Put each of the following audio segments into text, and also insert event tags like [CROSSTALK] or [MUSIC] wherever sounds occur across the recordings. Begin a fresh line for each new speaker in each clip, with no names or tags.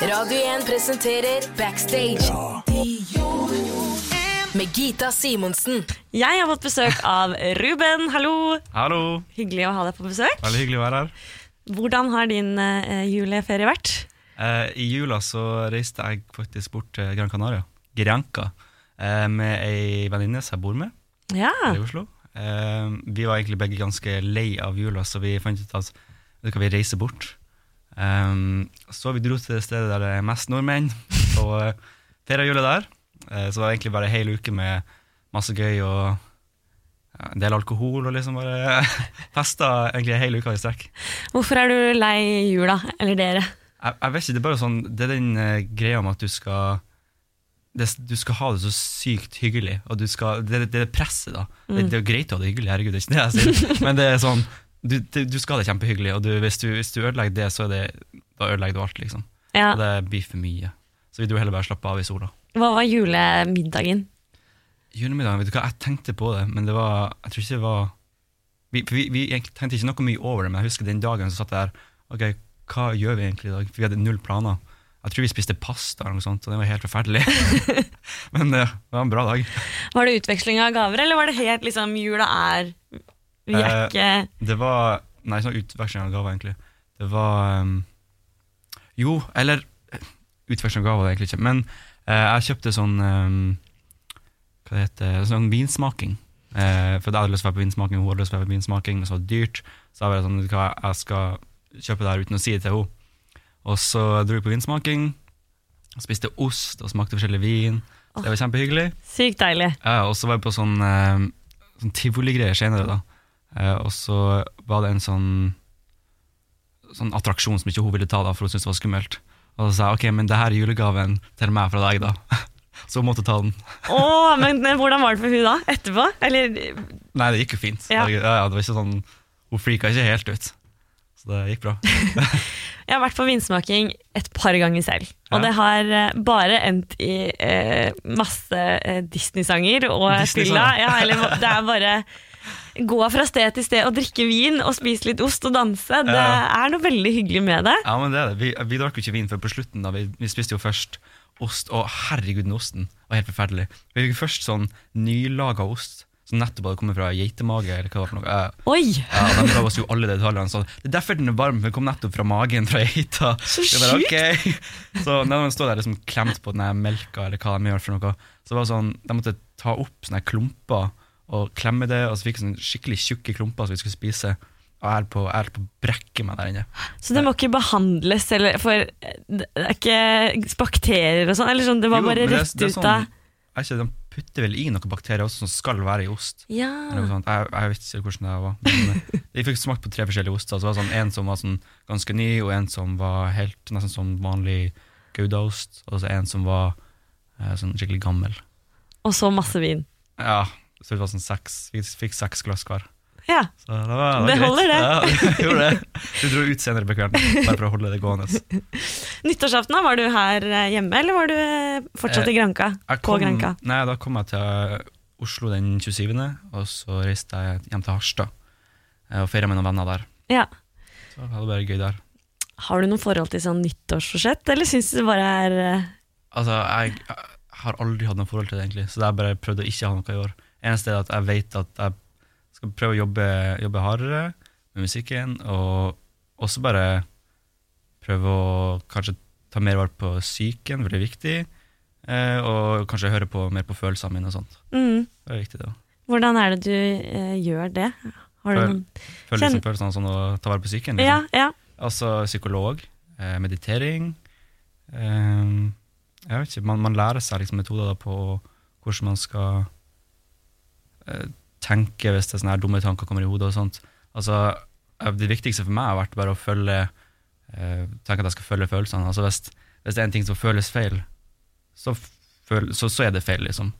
Radio 1 presenterer Backstage. Med Gita Simonsen.
Jeg har fått besøk av Ruben. Hallo.
Hallo,
Hyggelig å ha deg på besøk.
veldig hyggelig å være her.
Hvordan har din uh, juleferie vært?
Uh, I jula så reiste jeg faktisk bort til Gran Canaria, Granca, uh, med ei venninne som jeg bor med
Ja.
her i Oslo. Vi var egentlig begge ganske lei av jula, så vi fant ut at vi reiser bort. Eh, så vi dro til det stedet der det er mest nordmenn, [LAUGHS] og uh, feira jula der. Uh, så det egentlig bare ei hel uke med masse gøy og ja, en del alkohol, og liksom bare [LAUGHS] festa egentlig ei hel uke i strekk.
Hvorfor er du lei jula, eller dere?
Jeg, jeg vet ikke, det er bare sånn Det er den eh, greia med at du skal det, Du skal ha det så sykt hyggelig, og du skal, det, det det presset, da. Det, det er greit å ha det hyggelig, herregud, det er ikke det jeg sier, [LAUGHS] men det er sånn Du, du skal ha det kjempehyggelig, og du, hvis, du, hvis du ødelegger det, så er det Da ødelegger du alt, liksom.
Ja.
Og det blir for mye. Så vi dro heller bare slappe av i sola.
Hva var julemiddagen?
Julemiddagen, vet du hva, jeg tenkte på det, men det var Jeg tror ikke det var Vi, vi, vi tenkte ikke noe mye over det, men jeg husker den dagen så satt jeg der Ok, hva gjør vi egentlig i dag? For vi hadde null planer. Jeg tror vi spiste pasta eller noe sånt, og det var helt forferdelig. [LAUGHS] men eh, det var en bra dag.
Var det utveksling av gaver, eller var det helt liksom jula er Vi er
Eh,
ikke
Det var Nei, sånn utveksling av gaver, egentlig. Det var um, Jo, eller eh, Utveksling av gaver egentlig ikke. Men eh, jeg kjøpte sånn um, Hva det heter Sånn vinsmaking. Eh, for jeg hadde lyst til å være på vinsmaking, hun hadde lyst til å være på vinsmaking, men så var det dyrt. Så jeg var sånn, hva, jeg skal kjøpe det her uten å si det til henne. Og så dro vi på vinsmaking, spiste ost og smakte forskjellig vin. Det var kjempehyggelig.
sykt deilig.
Ja, og så var jeg på sånn, eh, sånn tivoligreier senere, da. Eh, og så var det en sånn, sånn attraksjon som ikke hun ville ta, da, for hun syntes det var skummelt. Og så sa jeg ok, men det her er julegaven til meg fra deg, da. [LAUGHS] så hun måtte ta den.
Åh, men hvordan var det for hun da? Etterpå? Eller
Nei, det gikk jo fint.
Ja.
Herregud, Ja, det var ikke sånn, hun frika ikke helt ut. Så det gikk bra. [LAUGHS]
Jeg har vært på vinsmaking et par ganger selv. Og
Ja.
det har eh, bare endt i eh, masse eh, Disney-sanger og
Disney-sanger?
fylla. Ja, eller det er bare gå fra sted til sted og drikke vin og spise litt ost og danse. Det er noe veldig hyggelig med det.
Ja, men det er det. Vi, vi drakk jo ikke vin før på slutten. da Vi, vi spiste jo først ost, og herregud, den osten var helt forferdelig. Vi fikk først sånn nylaga ost, som nettopp hadde kommet fra geitemage. eller hva det var for noe. Eh,
Oi!
Ja, De ga oss jo alle detaljene. Så det er derfor den er varm, for den kom nettopp fra magen fra geita.
Så sjukt!
ok. Så når man står der liksom klemt på den melka, eller hva de gjør for noe, så var det sånn, de måtte ta opp sånne klumper og klemme det, og så fikk sånne skikkelig tjukke klumper som vi skulle spise. Og jeg er på, jeg er på å brekke meg der inne.
Så det må ikke behandles eller, for eh, det er ikke bakterier og sånn? Eller sånn, det var
Jo,
bare rett
det det
ut
sånn-
av
Er ikke, De putter vel i noen bakterier også som skal være i ost.
Ja.
Eller noe sånt. Jeg, jeg vet ikke hvordan det var. Men eh, [LAUGHS] vi fikk smakt på tre forskjellige oster. Så det var sånn, En som var sånn ganske ny, og en som var helt nesten som vanlig goudaost. Og så en som var eh, sånn skikkelig gammel.
Og så masse vin.
Ja, så det var sånn seks, Vi fikk seks glass hver.
Ja.
Så det, var,
Det
det
holder, det.
Ja, [LAUGHS] det gjorde det. Du dro ut senere på kvelden, bare for å holde det gående.
Nyttårsaften, var du her eh, hjemme, eller var du eh, fortsatt i
Eh,
Granka?
Jeg
På
kom,
Granka?
nei, da kom jeg til Oslo den 27., og så reiste jeg hjem til Harstad og feira med noen venner der.
Ja.
Så hadde det bare gøy der.
Har du noe forhold til sånn nyttårsforsett, eller syns du det bare er
Altså, jeg, jeg har aldri hatt noe forhold til det, egentlig, så jeg bare prøvde å ikke ha noe i år. Eneste er at jeg vet at jeg skal prøve å jobbe, jobbe hardere med musikken, og også bare prøve å kanskje ta mer vare på psyken, for det er viktig, eh, og kanskje høre på, mer på følelsene mine og sånt.
mm.
Det er viktig, det. også.
Hvordan er det du eh, gjør det? Har du
Føl-
Kjenn-
liksom følelsene sånn å ta vare på psyken.
Ja,
Liksom.
ja.
Altså psykolog, eh, meditering. Eh, jeg vet ikke, man, man lærer seg liksom metoder på hvordan man skal tenke hvis det er sånne her dumme tanker kommer i hodet og sånt. Altså, eh, det viktigste for meg har vært bare å følge eh, tenke at jeg skal følge følelsene. Altså hvis, hvis det er en ting som føles feil, så, føl, så, så er det feil, liksom.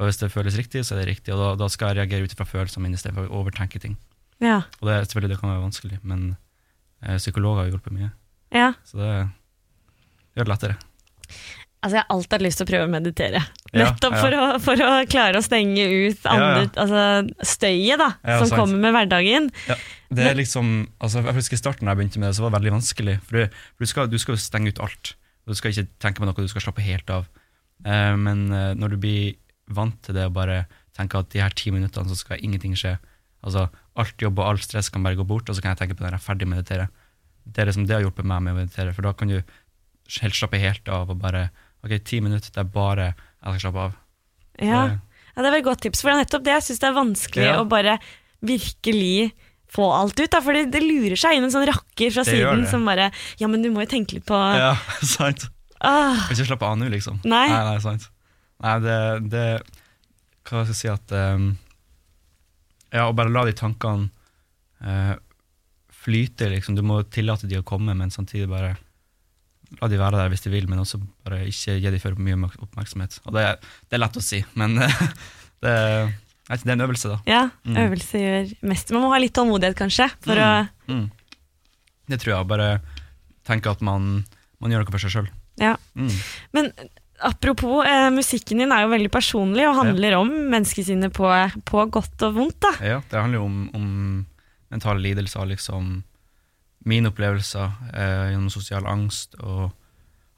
Og hvis det føles riktig, så er det riktig, og da, da skal jeg reagere ut fra følelsene mine istedenfor å overtenke ting.
ja.
Og det, selvfølgelig det kan være vanskelig, men eh, psykologer har hjulpet mye.
ja.
Så det gjør det lettere.
Altså, jeg har alltid hatt lyst til å prøve å meditere. Nettopp
ja.
For, å, for å klare å stenge ut andre,
Ja,
Altså, støyet da,
Ja,
som
sant.
kommer med hverdagen.
Ja, det er liksom, altså jeg husker i starten da jeg begynte med det, så var det veldig vanskelig. For du, for du, skal, du skal stenge ut alt. Du skal ikke tenke på noe, du skal slappe helt av. Eh, men eh, når du blir vant til det og bare tenker at de her ti minuttene så skal ingenting skje, altså alt jobb og alt stress kan bare gå bort, og så kan jeg tenke på når jeg er ferdig med å meditere. Det er liksom det har hjulpet meg med å meditere, for da kan du helt slappe helt av og bare Ok, ti minutter, det er bare jeg skal slappe av.
Ja.
Det-
ja, det var et godt tips, for det er nettopp det jeg syns det er vanskelig
Ja.
å bare virkelig få alt ut. Da, for det, det lurer seg inn en sånn rakker fra
Det
siden som bare Ja, men du må jo tenke litt på
Ja, [LAUGHS] sant.
ah,
ikke slappe av nå, liksom.
Nei.
Nei, nei, sant. Nei, det, det Hva skal jeg si at um, Ja, å bare la de tankene uh, flyte, liksom. Du må tillate de å komme, men samtidig bare la de være der hvis de vil, men også bare ikke gi de for mye oppmerksomhet. Og det, er- det er lett å si, men [LAUGHS] det, jeg det er en øvelse, da.
Ja,
Mm.
øvelse gjør mest. Man må ha litt tålmodighet, kanskje, for å
Mm. Det tror jeg. Bare tenke at man, man gjør noe for seg sjøl.
Ja.
Mm.
Men apropos, eh, musikken din er jo veldig personlig og handler om menneskesinnet på, på godt og vondt. da.
Ja, det handler jo om, om mentale lidelser, liksom mine opplevelser eh, gjennom sosial angst og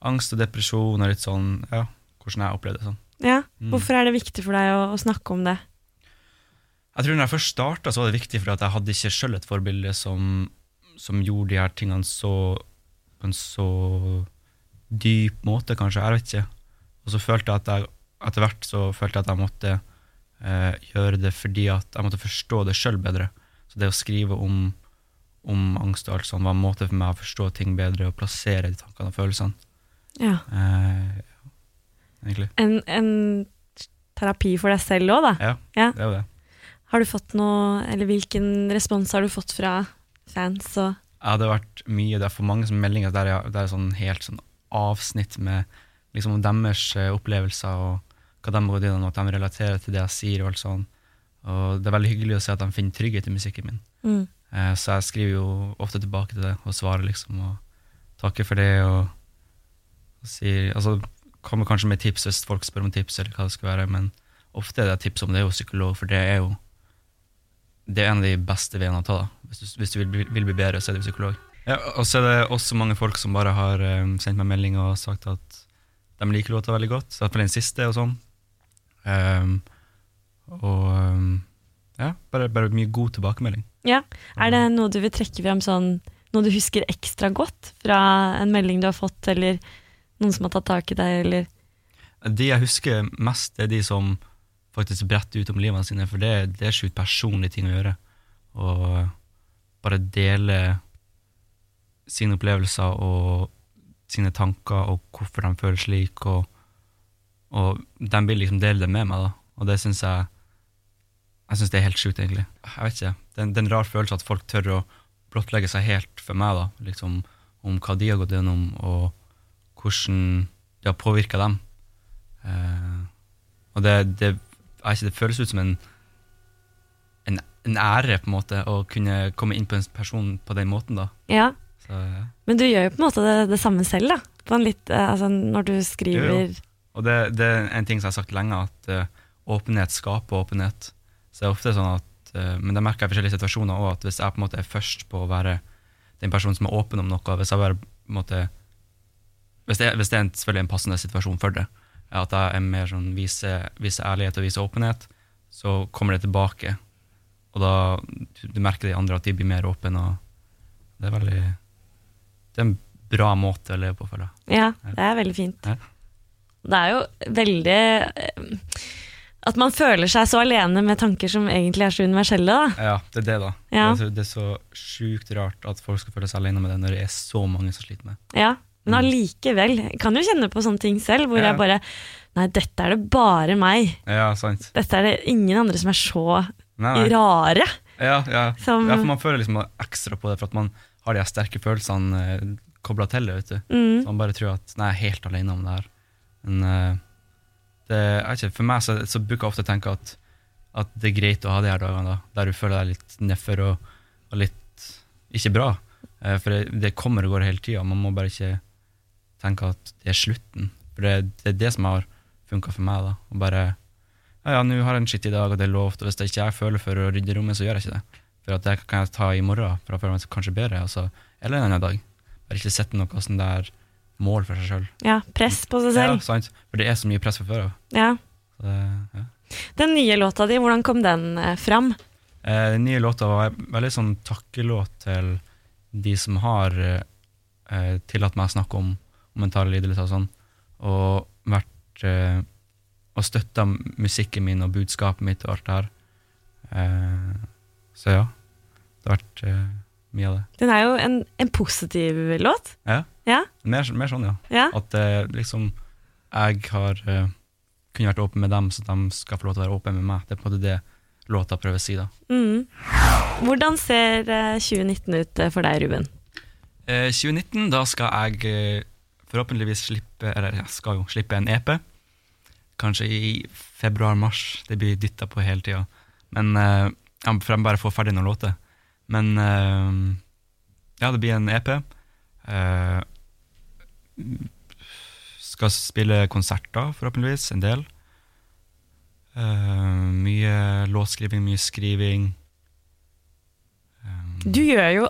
angst og depresjon og litt sånn, ja, hvordan jeg opplevde det sånn.
Ja.
Mm.
Hvorfor er det viktig for deg å, å snakke om det?
Jeg tror når jeg først starta, så var det viktig for at jeg hadde ikke sjøl et forbilde som, som gjorde de her tingene så på en så dyp måte, kanskje. Jeg vet ikke. Og så følte jeg at jeg etter hvert så følte jeg at jeg måtte eh, gjøre det fordi at jeg måtte forstå det sjøl bedre. Så det å skrive om, om angst og alt sånt var en måte for meg å forstå ting bedre og plassere de tankene og følelsene.
Ja.
Eh, egentlig.
En, en terapi for deg selv òg, da.
Ja,
Ja.
det er jo det.
Har du fått noe, eller hvilken respons har du fått fra fans? Og,
Ja, det har vært mye. Det er for mange som meldinger der jeg- det er sånn helt sånn avsnitt med liksom deres eh, opplevelser og hva de går gjennom, at de relaterer til det jeg sier. Og alt sånn. Og det er veldig hyggelig å se at de finner trygghet i musikken min.
mm.
Eh, så jeg skriver jo ofte tilbake til det og svarer liksom og takker for det. og, og sier, altså Kommer kanskje med tips hvis folk spør om tips, eller hva det skal være, men ofte er det tips om det er jo psykolog, for det er jo det er en av de beste veiene å ta. da. Hvis du, hvis du vil, vil bli bedre, så er det psykolog. Ja, og så er det også mange folk som bare har um, sendt meg melding og sagt at de liker låta veldig godt. I hvert fall den siste og sånn. Um, og ehm, ja, bare, bare mye god tilbakemelding.
ja. Er det noe du vil trekke frem sånn Noe du husker ekstra godt fra en melding du har fått, eller noen som har tatt tak i deg, eller
De jeg husker mest, er de som faktisk bretter ut om livene sine, for det, det er sjukt personlige ting å gjøre. Og bare dele sine opplevelser og sine tanker og hvorfor de føler slik, og, og de vil liksom dele det med meg, da. Og det syns jeg Jeg synes det er helt sjukt, egentlig. Jeg vet ikke. Det er, en- det er en rar følelse at folk tør å blottlegge seg helt for meg, da. Liksom om hva de har gått gjennom, og hvordan det har påvirka dem. Eh, og det, det, ikke, det føles ut som en, en, en ære, på en måte, å kunne komme inn på en person på den måten, da.
Ja.
Så, ja.
Men du gjør jo på en måte det, det samme selv, da. På en litt, eh, altså, når du skriver
Jo, jo. Og det, det er en ting som jeg har sagt lenge, at uh, åpenhet skaper åpenhet. Så det er ofte sånn at, eh, Men det merker jeg i forskjellige situasjoner òg, at hvis jeg på en måte er først på å være den personen som er åpen om noe, hvis jeg bare på en måte Hvis det, hvis det er en, selvfølgelig en passende situasjon for det, at jeg er mer sånn viser vise ærlighet og viser åpenhet, så kommer det tilbake. Og da du, du merker de andre at de blir mer åpne, og det er veldig Det er en bra måte å leve på, føler jeg.
Ja, det er veldig fint.
Ja.
Det er jo veldig eh, At man føler seg så alene med tanker som egentlig er så universelle, da.
Ja, det er det, da.
Ja.
Det, er så, det er så sjukt rart at folk skal føle seg alene med det når det er så mange som sliter med det.
Ja. Men allikevel. Jeg kan jo kjenne på sånne ting selv, hvor
Ja.
jeg bare Nei, dette er det bare meg.
Ja, sant.
Dette er det ingen andre som er så
Nei, nei.
rare.
Ja, ja.
Som-
ja, for man føler liksom ekstra på det, for at man har de sterke følelsene eh, kobla til det. vet du.
Mm.
Så man bare tror at nei, jeg er helt alene om det her. Men eh, det, jeg ikke, for meg så, så bruker jeg ofte å tenke at, at det er greit å ha de her dagene da, der du føler deg litt nedfor og, og litt ikke bra. Eh, for det, det kommer og går hele tida. Man må bare ikke tenke at det er slutten. For det, det er det som har funka for meg. da, og bare ja, ja, nå har jeg en skittig dag, og det er lovt, og hvis det ikke jeg føler for å rydde rommet, så gjør jeg ikke det. For det kan jeg ta i morgen, for da føler jeg meg kanskje bedre, altså, eller en annen dag. Bare ikke sette noe sånn der mål for seg sjøl.
Ja, press på seg selv.
Ja, sant? For det er så mye press fra før av.
Ja.
Ja.
Den nye låta di, hvordan kom den eh, fram?
Eh, Den nye låta var en veldig sånn takkelåt til de som har eh, eh, tillatt meg å snakke om, om mentale lidelser og sånn, og vært eh, og støtta musikken min og budskapet mitt og alt det her. Eh, så ja, det har vært eh, mye av det.
Den er jo en, en positiv låt.
Ja,
Ja,
mer, mer sånn, ja.
ja.
At eh, liksom jeg har eh, kunne vært åpen med dem, så de skal få lov til å være åpne med meg. Det er på en måte det låta prøver å si, da.
Mm. Hvordan ser eh, 2019 ut eh, for deg, Ruben?
Eh, 2019, da skal jeg eh, forhåpentligvis slippe Eller jeg skal jo slippe en EP. Kanskje i februar-mars. Det blir dytta på hele tida. Men eh, jeg må bare få ferdig noen låter. Men eh, ja, det blir en EP. Eh, skal spille konserter, forhåpentligvis. En del. Eh, mye låtskriving, mye skriving. Eh,
Du gjør jo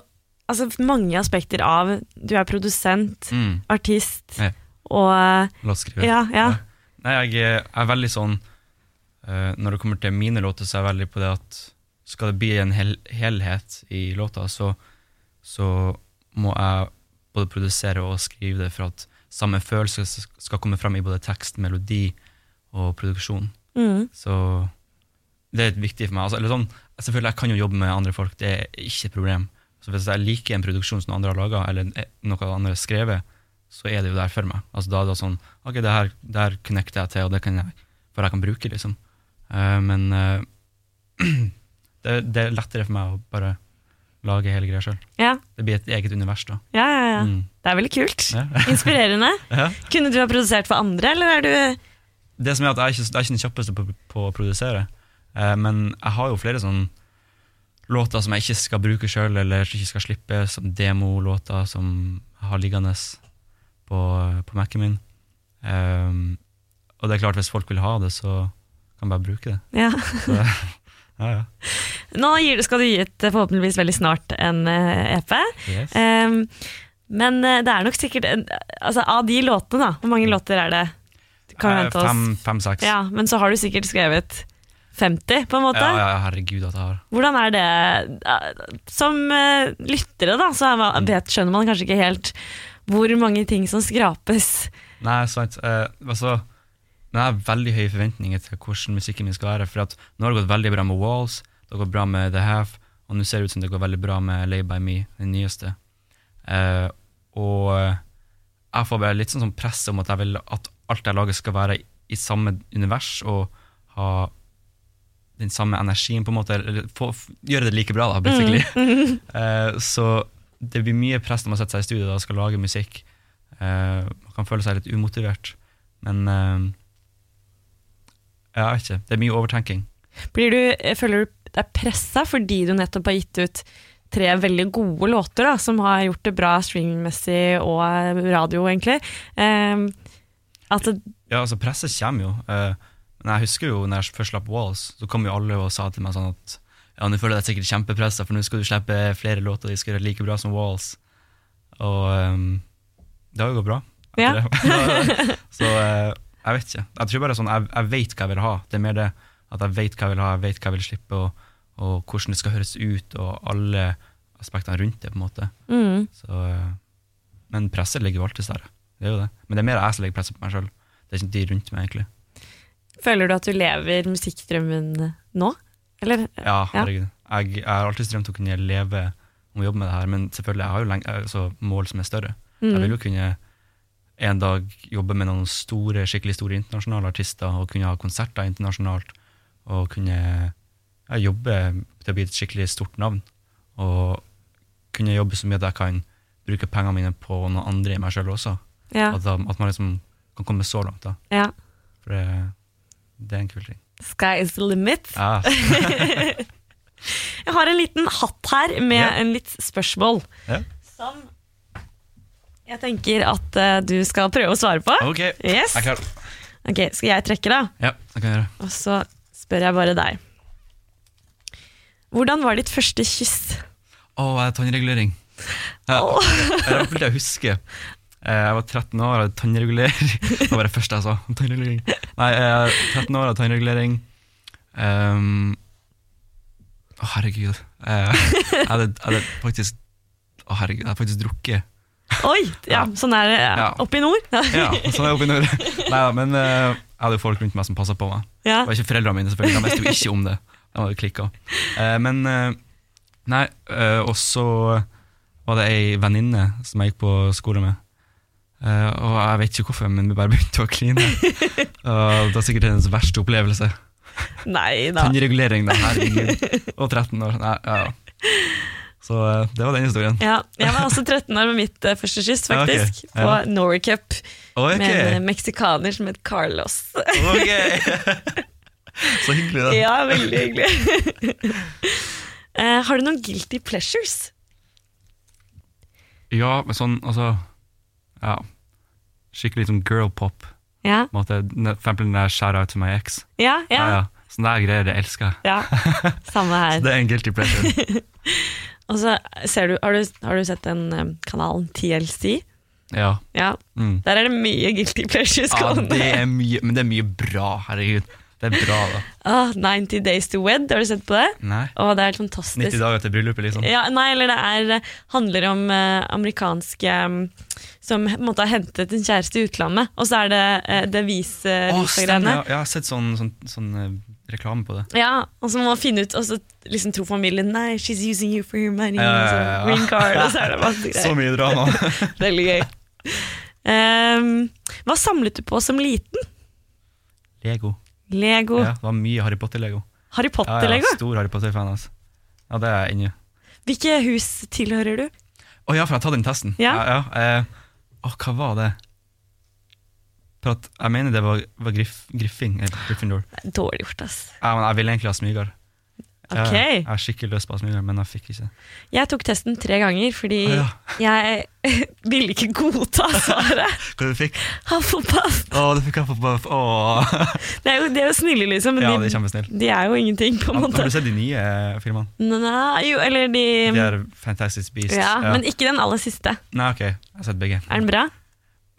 altså, mange aspekter av Du er produsent,
mm,
artist
Ja.
og eh,
låtskriver.
Ja, ja.
Nei, jeg er- er veldig sånn uh, Når det kommer til mine låter, så er jeg veldig på det at skal det bli en hel, helhet i låta, så, så må jeg både produsere og skrive det for at samme følelse skal komme fram i både tekst, melodi og produksjon.
Mm.
Så det er viktig for meg. Altså, eller sånn, selvfølgelig, jeg kan jo jobbe med andre folk, det er ikke et problem. Så hvis jeg liker en produksjon som andre har laga, eller noe andre har skrevet, så er det jo der for meg. Altså, da er det sånn Ok, det her, det her connecter jeg til, og det kan jeg, for jeg kan bruke, liksom. Uh, men eh, [CLEARS THROAT] det, det er lettere for meg å bare lage hele greia sjøl.
Ja,
Det blir et eget univers, da.
ja, ja, ja.
Mm.
Det er veldig kult.
Ja. [LAUGHS]
Inspirerende.
Ja.
Kunne du ha produsert for andre, eller er du
Det som er at jeg er ikke, jeg er ikke den kjappeste på, på å produsere, eh, men jeg har jo flere sånn låter som jeg ikke skal bruke sjøl, eller ikke skal slippe, som demolåter som jeg har liggende på, på Mac-en min. Um, og det er klart, hvis folk vil ha det, så kan jeg bare bruke det.
Ja.
Så, [LAUGHS] ja, ja.
Nå skal du gi ut forhåpentligvis veldig snart en eh, EP.
Yes.
Um, men eh, det er nok sikkert en, altså, Av de låtene, da. Hvor mange låter er det?
Eh,
vente oss?
Fem, fem, seks.
Ja, men så har du sikkert skrevet 50, på en måte.
ja, ja, herregud at jeg har.
Hvordan er det Som lyttere, da, så vet, skjønner man kanskje ikke helt hvor mange ting som skrapes.
Nei, sant. Eh, altså, men jeg har veldig høye forventninger til hvordan musikken min skal være. For at nå har det gått veldig bra med Walls, det går bra med The Half, og nå ser det ut som det går veldig bra med Lay By Me, den nyeste. Eh, og eh, jeg får bare litt sånn, sånn press om at jeg vil at alt jeg lager skal være i samme univers, og ha den samme energien, på en måte, eller få, gjøre det like bra, da, basically. [LAUGHS] Eh, så det blir mye press når man setter seg i studio da, og skal lage musikk. Eh, man kan føle seg litt umotivert, men eh, jeg vet ikke. Det er mye overtenking.
Blir du, eh, føler du deg pressa fordi du nettopp har gitt ut tre veldig gode låter, da, som har gjort det bra streamingmessig og eh, radio, egentlig? At det,
Ja, altså Presset kommer jo. eh, men jeg husker jo når jeg først slapp Walls, så kom jo alle og sa til meg sånn at ja, nå føler jeg deg sikkert kjempepressa, for nå skal du slippe flere låter, de skal gjøre like bra som Walls. Og um, det har jo gått bra.
Ja. [LAUGHS] [LAUGHS]
så uh, jeg vet ikke. Jeg tror bare sånn, jeg, jeg vet hva jeg vil ha. Det er mer det at jeg vet hva jeg vil ha, jeg vet hva jeg vil slippe, og, og hvordan det skal høres ut, og alle aspektene rundt det. på en måte.
mm,
Så, eh, men presset ligger jo alltid der. Det er jo det. Men det er mer jeg som legger presset på meg sjøl. Det er ikke de rundt meg, egentlig.
føler du at du lever musikkdrømmen nå? Eller?
Ja, herregud. Jeg, jeg har alltid drømt om å kunne leve om å jobbe med det her, men selvfølgelig, jeg har jo lenge, altså, mål som er større. Jeg
Mm.
vil jo kunne en dag jobbe med noen store, skikkelig store internasjonale artister, og kunne ha konserter internasjonalt, og kunne ja, jobbe til å bli et skikkelig stort navn. Og kunne jobbe så mye at jeg kan bruke pengene mine på noen andre i meg sjøl også.
Ja,
At, da, at man liksom kan komme så langt. da.
ja.
For det, det er en kul ting.
Sky is the limit.
Ja, [LAUGHS]
Jeg har en liten hatt her med
Ja.
en litt spørsmål.
Ja.
Som jeg tenker at uh, du skal prøve å svare på.
ok.
Yes.
Jeg er klar.
Ok, Skal jeg trekke, da?
Ja, det kan jeg gjøre.
Og så spør jeg bare deg. Hvordan var ditt første kyss?
Å, jeg hadde tannregulering. Ja,
Oh.
Det er fullt jeg husker. Eh, Jeg var 13 år, og hadde tannregulering. [LAUGHS] Det var det første jeg sa. Tannregulering. Nei, jeg var 13 år, hadde tannregulering. Um, å, herregud. Eh, Jeg hadde, jeg hadde faktisk Å, herregud, jeg hadde faktisk drukket.
Oi! Ja, sånn er det ja. Oppe i nord.
Ja, [LAUGHS] sånn er det oppe i nord. Nei, da, men uh, jeg hadde jo folk rundt meg som passa på meg.
Ja.
Det var ikke foreldrene mine, selvfølgelig. De visste jo ikke om det. De hadde klikka. Eh, men uh, Nei, uh, og så var det ei venninne som jeg gikk på skole med. Og jeg vet ikke hvorfor, men vi bare begynte å kline. [LAUGHS] og det var sikkert hennes verste opplevelse.
Nei da.
Tannregulering, da, herregud. Og 13 år. Nei, ja. Så eh, det var den historien.
Ja, jeg var også 13 år med mitt eh, første kyss,
Ja,
Okay.
Ja.
På Norway Cup
Ok,
med en meksikaner som het Carlos.
ok. [LAUGHS] Så hyggelig, da.
ja, veldig hyggelig. uh, [LAUGHS] har du noen guilty pleasures?
Ja, men sånn, altså Ja. Skikkelig sånn girl pop.
Ja,
måte, For eksempel den der shout out to my ex.
ja, ja.
Ja, ja. Sånne der greier, det elsker jeg.
ja. Samme [LAUGHS]
Så det er en guilty pleasure.
Og så ser du, har, du, har du sett den eh, kanalen TLC?
Ja.
Ja,
Mm.
der er det mye guilty pleasures
ja, det er mye, men det er mye bra, herregud. Det er bra, da.
Ah, 90 Days to Wed, har du sett på det?
Nei.
Oh, det er helt fantastisk.
90 dager til bryllupet, liksom.
Ja, nei, eller det er, handler om eh, amerikanske mm, som måte har hentet en kjæreste i utlandet, og så er det uh, det vise,
Å,
visa
stemmer,
greiene.
ja. Jeg har sett sånn, sånn, sånn eh, reklame på det.
Ja, og så må man finne ut, og så liksom tror familien Nei, she's using you for your money.
Ja, ja, ja.
Green card, og så er det masse [LAUGHS]
Så mye drama. [LAUGHS]
Veldig gøy. Um, hva samlet du på som liten?
Lego.
Lego.
Ja, det var mye Harry Potter-lego.
Harry
Potter-lego? Ja,
ja,
stor Harry Potter-fan. Altså. Ja, det er jeg inni.
Hvilke hus tilhører du?
Å ja, for jeg har tatt den testen.
Ja.
ja, eh, å, hva var det? For at jeg mener det var, var griff, Griffing, Gryffindor.
Dårlig gjort, ass.
Ja, men jeg ville egentlig ha smyger.
Ok.
Jeg, jeg har skikkelig løs på ha men jeg fikk ikke.
Jeg tok testen tre ganger fordi
ah, ja.
jeg [LAUGHS] ville ikke godta svaret. [LAUGHS]
Hva du fikk
Hufflepuff.
Å, du fikk Hufflepuff. Åh. [LAUGHS]
Det er jo, de er jo snille, liksom. Men
Ja,
de,
er kjempesnill.
de er jo ingenting, på en måte.
har du sett de nye eh, filmene?
Nei, jo, eller de
De er Fantastic Beasts.
ja, Men ikke den aller siste.
Nei, ok, jeg har sett begge.
Er den bra?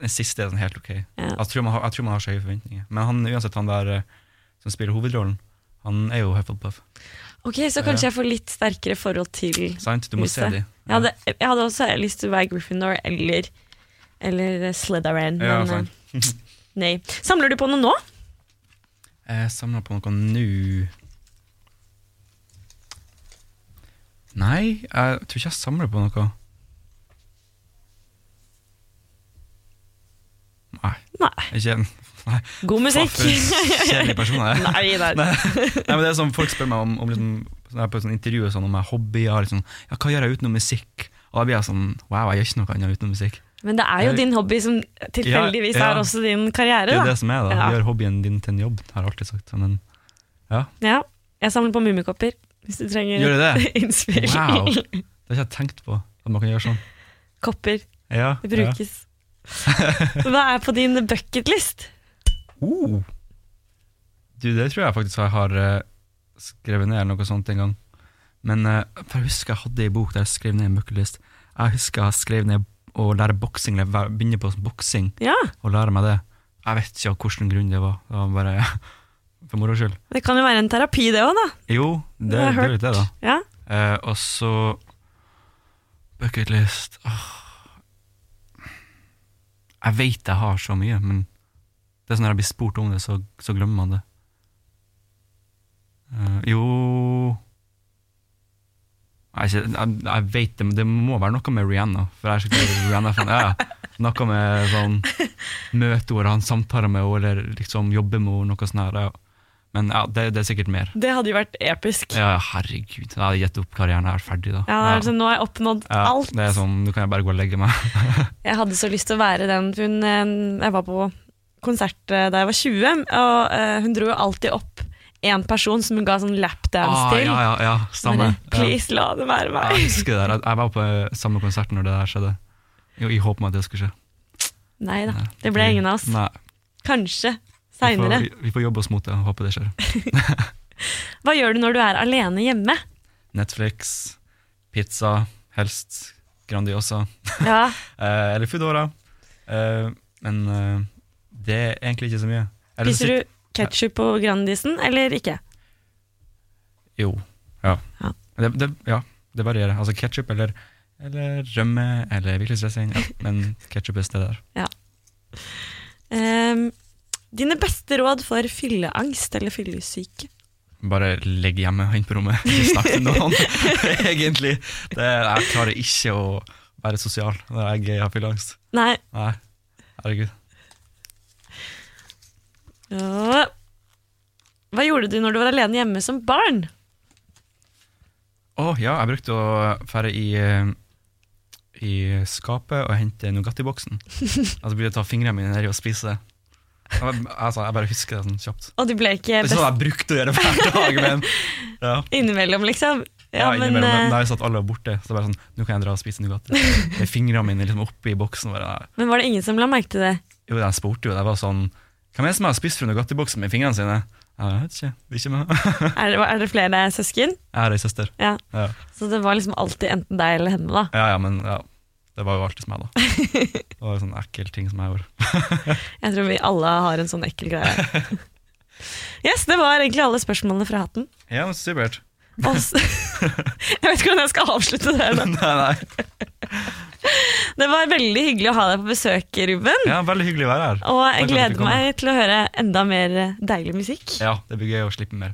Den siste er den helt ok.
Ja.
Jeg, tror man har, jeg tror man har så høye forventninger. Men han, uansett han der eh, som spiller hovedrollen, han er jo Hufflepuff.
Ok, Så kanskje jeg får litt sterkere forhold til
Sant? Du må
Huset.
se de.
jeg hadde, jeg hadde også lyst til å være Gryffindor eller, eller Slytherin,
Ja,
men
sant.
eh, nei. Samler du på noe nå?
Jeg samler på noe nå Nei, jeg tror ikke jeg samler på noe. Nei, Ikke en nei.
God musikk.
Kjedelig person jeg er.
Nei, nei.
Nei, nei, men det er sånn Folk spør meg om, om liksom, sånn på sånn intervju sånn, om jeg hobbyer. Liksom, ja, hva gjør jeg utenom musikk? Og da blir jeg sånn Wow, jeg gjør ikke noe annet utenom musikk.
Men det er jo din hobby som tilfeldigvis
Ja, ja.
er også din karriere.
Det er det som er, da.
Ja.
Gjør hobbyen din til en jobb, har jeg alltid sagt. Men
Ja, jeg samler på mummikopper, hvis du trenger
Gjør du det? [LAUGHS]
innspill.
Wow. det har ikke jeg tenkt på, at man kan gjøre sånn.
Kopper,
Ja,
det brukes. [LAUGHS] Hva er på din bucketlist?
Uh. Du, det tror jeg faktisk jeg har uh, skrevet ned noe sånt en gang. Men uh, for jeg husker jeg hadde ei bok der jeg skrev ned en bucketlist. Jeg husker jeg skrev ned å lære boksing, eller begynne på boksing,
Ja,
og lære meg det. Jeg vet ikke av hvilken grunn det var. Det var bare [LAUGHS] for moro skyld.
det kan jo være en terapi det òg, da.
Jo, det,
Det
er litt det, da.
Ja.
Uh, og så Bucketlist Åh. Jeg vet jeg har så mye, men det er sånn når jeg blir spurt om det, så, så glemmer man det. Uh, jo jeg, jeg, jeg vet det, men det må være noe med Rihanna. For jeg er skikkelig Rihanna-fan. Ja, noe med sånn møteord, han samtaler med henne, eller liksom jobber med henne, noe sånt. her, Ja. Men ja, det, det er sikkert mer.
Det hadde jo vært episk. Ja,
herregud. Jeg hadde gitt opp karrieren. Jeg er ferdig, da.
Ja, altså, Nå har jeg oppnådd
Ja,
alt.
Det er sånn, Nå kan jeg bare gå og legge meg. [LAUGHS]
Jeg hadde så lyst til å være den. Hun, eh, jeg var på konsert eh, da jeg var 20, og eh, hun dro jo alltid opp én person som hun ga sånn lapdance
Ah,
til.
ja, ja, ja, samme.
Bare, Please, la det være meg.
Jeg husker det der. Jeg- var på samme konsert når det der skjedde. Jo, I håp om at det skulle skje.
Nei da, det ble ingen av oss.
Nei,
Kanskje seinere.
vi, vi får jobbe oss mot det og håpe det skjer. [LAUGHS]
Hva gjør du når du er alene hjemme?
Netflix, pizza, helst Grandiosa.
Ja, [LAUGHS]
Eh, eller Foodora. Eh, men eh, det er egentlig ikke så mye. Eller
Spiser du ketsjup på Grandisen, eller ikke?
Jo. Ja.
Ja.
Det, det, ja, det varierer. Altså ketsjup eller, eller rømme eller hvitløksdressing. Ja. [LAUGHS] Men ketsjup er stedet der.
Ehm, dine beste råd for fylleangst eller fyllesyke?
Bare legg hjemme og på rommet, ikke snakk til noen. [LAUGHS] Egentlig. Det, jeg klarer ikke å være sosial når jeg har fylleangst.
Nei.
Nei, herregud.
Ja. Hva gjorde du når du var alene hjemme som barn?
Å ja, jeg brukte å fære i, eh, i skapet og hente Nugatti-boksen. [LAUGHS] altså begynne å ta fingrene mine nedi og spise det. Altså, jeg bare husker det sånn kjapt.
Og du ble ikke
Det er
ikke
sånn jeg brukte å gjøre hver dag, [LAUGHS] men ja.
innimellom, liksom?
Ja,
Ja, men
innimellom, men
eh,
da jeg satt alle var borte, så bare sånn, nå kan jeg dra og spise Nugatti. Med fingrene mine liksom oppi boksen. Bare,
men var det ingen som la merke til det?
Jo, jeg spurte jo, det var sånn Hvem er det som har spist fra Nugatti-boksen med fingrene sine? Jeg vet ikke. Det er ikke meg. [LAUGHS]
Er det, er det flere søsken?
Jeg har ei søster.
Ja.
Ja.
Så det var liksom alltid enten deg eller henne, da.
ja, ja, men ja. Det var jo alltid meg, da. [LAUGHS] Det var jo sånn ekkel ting som jeg gjorde. [LAUGHS]
Jeg tror vi alle har en sånn ekkel greie. [LAUGHS] Yes, det var egentlig alle spørsmålene fra hatten.
Ja, men supert.
Jeg vet ikke hvordan jeg skal avslutte det. Da.
nei, nei.
Det var veldig hyggelig å ha deg på besøk, Ruben.
Ja, veldig hyggelig å være her.
Og jeg gleder meg til å høre enda mer deilig musikk.
Ja, det blir gøy å slippe mer.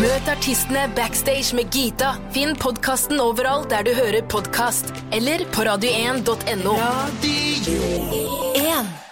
Møt artistene backstage med Gita. Finn podkasten overalt der du hører podkast, eller på radio1.no. Radio 1.